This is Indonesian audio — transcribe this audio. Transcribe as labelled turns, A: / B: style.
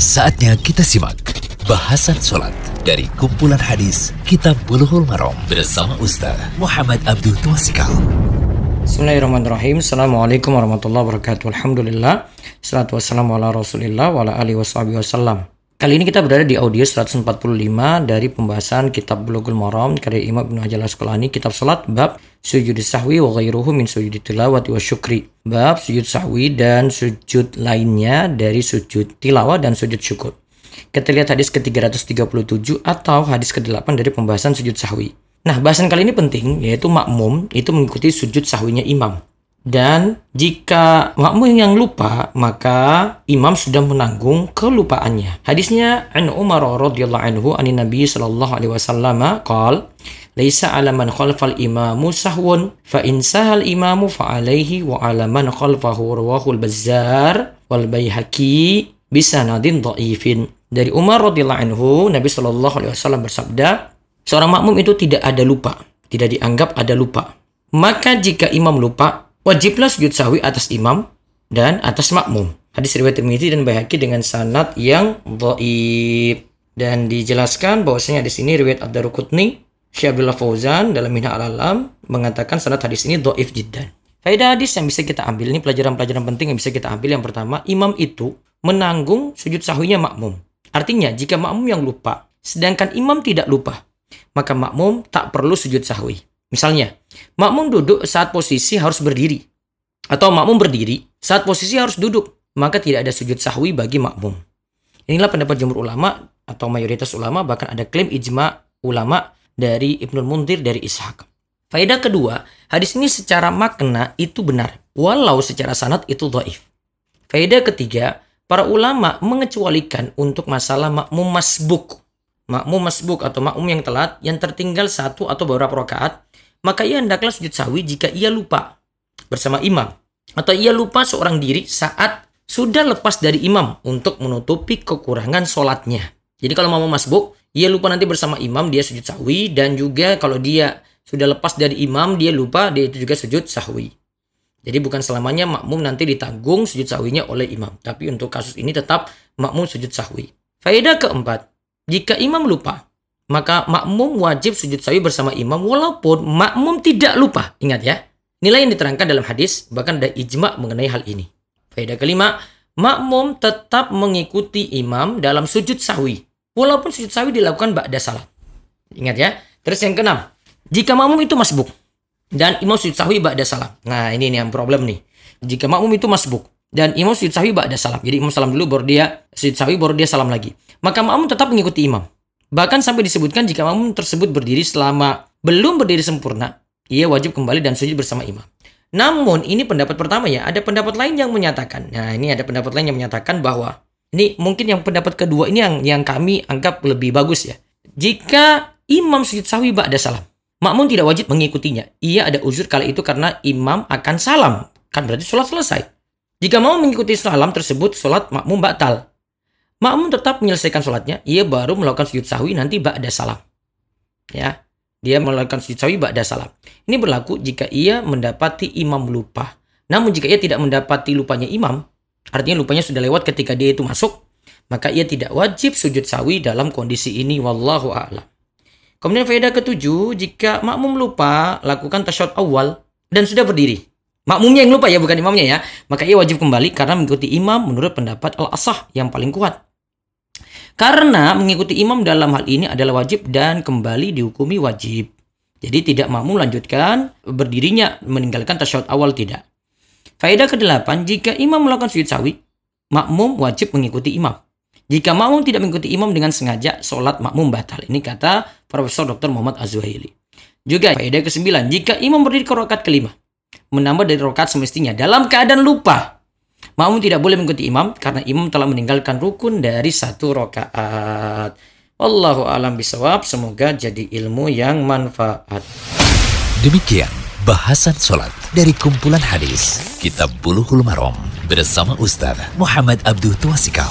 A: Saatnya kita simak bahasan sholat dari kumpulan hadis Kitab Bulughul Maram bersama Ustaz Muhammad Abdul Twasikal.
B: Bismillahirrahmanirrahim. Assalamualaikum warahmatullahi wabarakatuh. Alhamdulillah. Salatu wassalamu ala rasulillah wa ala alihi wasallam. Kali ini kita berada di audio 145 dari pembahasan kitab Bulughul Maram karya Imam Ibnu Hajar Asqalani kitab salat bab sujud sahwi wa ghairuhu min sujud tilawati wa syukri. Bab sujud sahwi dan sujud lainnya dari sujud tilawah dan sujud syukur. Kita lihat hadis ke-337 atau hadis ke-8 dari pembahasan sujud sahwi. Nah, bahasan kali ini penting yaitu makmum itu mengikuti sujud sahwinya imam. Dan jika makmum yang lupa, maka imam sudah menanggung kelupaannya. Hadisnya an Umar radhiyallahu anhu anin Nabi sallallahu alaihi wasallam qol Laisa ala man khalfal imamu sahwun fa in sahal imamu fa alaihi wa ala man khalfahu rawahul bazzar wal baihaqi bisanadin dhaifin. Dari Umar radhiyallahu anhu Nabi sallallahu alaihi wasallam bersabda, seorang makmum itu tidak ada lupa, tidak dianggap ada lupa. Maka jika imam lupa, wajiblah sujud sahwi atas imam dan atas makmum. Hadis riwayat Tirmidzi dan Baihaqi dengan sanad yang dhaif dan dijelaskan bahwasanya di sini riwayat Ad-Daruqutni Syekh Abdullah Fauzan dalam Minha al-Alam mengatakan sanad hadis ini dhaif jiddan. Faedah hadis yang bisa kita ambil ini pelajaran-pelajaran penting yang bisa kita ambil yang pertama imam itu menanggung sujud sahwinya makmum. Artinya jika makmum yang lupa sedangkan imam tidak lupa maka makmum tak perlu sujud sahwi. Misalnya, makmum duduk saat posisi harus berdiri. Atau makmum berdiri saat posisi harus duduk. Maka tidak ada sujud sahwi bagi makmum. Inilah pendapat jumhur ulama atau mayoritas ulama bahkan ada klaim ijma ulama dari Ibnul Muntir dari Ishaq. Faedah kedua, hadis ini secara makna itu benar, walau secara sanad itu dhaif. Faedah ketiga, para ulama mengecualikan untuk masalah makmum masbuk. Makmum masbuk atau makmum yang telat yang tertinggal satu atau beberapa rakaat maka ia hendaklah sujud sahwi jika ia lupa bersama imam atau ia lupa seorang diri saat sudah lepas dari imam untuk menutupi kekurangan sholatnya. Jadi kalau mau masbuk, ia lupa nanti bersama imam dia sujud sahwi dan juga kalau dia sudah lepas dari imam dia lupa dia itu juga sujud sahwi. Jadi bukan selamanya makmum nanti ditanggung sujud sahwinya oleh imam, tapi untuk kasus ini tetap makmum sujud sahwi. Faedah keempat, jika imam lupa, maka makmum wajib sujud sawi bersama imam walaupun makmum tidak lupa. Ingat ya, nilai yang diterangkan dalam hadis bahkan ada ijma mengenai hal ini. Faedah kelima, makmum tetap mengikuti imam dalam sujud sawi walaupun sujud sawi dilakukan ba'da salat. Ingat ya. Terus yang keenam, jika makmum itu masbuk dan imam sujud sawi ba'da salam. Nah, ini, ini yang problem nih. Jika makmum itu masbuk dan imam sujud sawi ba'da salam. Jadi imam salam dulu baru dia sujud sawi baru dia salam lagi. Maka makmum tetap mengikuti imam. Bahkan sampai disebutkan jika makmum tersebut berdiri selama belum berdiri sempurna, ia wajib kembali dan sujud bersama imam. Namun ini pendapat pertama ya, ada pendapat lain yang menyatakan. Nah, ini ada pendapat lain yang menyatakan bahwa ini mungkin yang pendapat kedua ini yang yang kami anggap lebih bagus ya. Jika imam sujud sahwi ba'da salam, makmum tidak wajib mengikutinya. Ia ada uzur kala itu karena imam akan salam. Kan berarti sholat selesai. Jika mau mengikuti salam tersebut, sholat makmum batal. Makmum tetap menyelesaikan sholatnya, ia baru melakukan sujud sahwi nanti ba'da salam. Ya, dia melakukan sujud sahwi ba'da salam. Ini berlaku jika ia mendapati imam lupa. Namun jika ia tidak mendapati lupanya imam, artinya lupanya sudah lewat ketika dia itu masuk, maka ia tidak wajib sujud sawi dalam kondisi ini wallahu a'lam. Kemudian faedah ketujuh, jika makmum lupa lakukan tasyahud awal dan sudah berdiri. Makmumnya yang lupa ya, bukan imamnya ya. Maka ia wajib kembali karena mengikuti imam menurut pendapat al-asah yang paling kuat. Karena mengikuti imam dalam hal ini adalah wajib dan kembali dihukumi wajib. Jadi tidak makmum lanjutkan berdirinya meninggalkan tasyahud awal tidak. Faedah ke-8, jika imam melakukan sujud sawi, makmum wajib mengikuti imam. Jika makmum tidak mengikuti imam dengan sengaja, sholat makmum batal. Ini kata Profesor Dr. Muhammad Az-Zuhaili. Juga faedah ke-9, jika imam berdiri ke rokat kelima, menambah dari rokat semestinya dalam keadaan lupa, Makmum tidak boleh mengikuti imam karena imam telah meninggalkan rukun dari satu rokaat. Wallahu alam bisawab. Semoga jadi ilmu yang manfaat.
A: Demikian bahasan sholat dari kumpulan hadis Kitab Buluhul Marom bersama Ustaz Muhammad Abdul Tuasikal.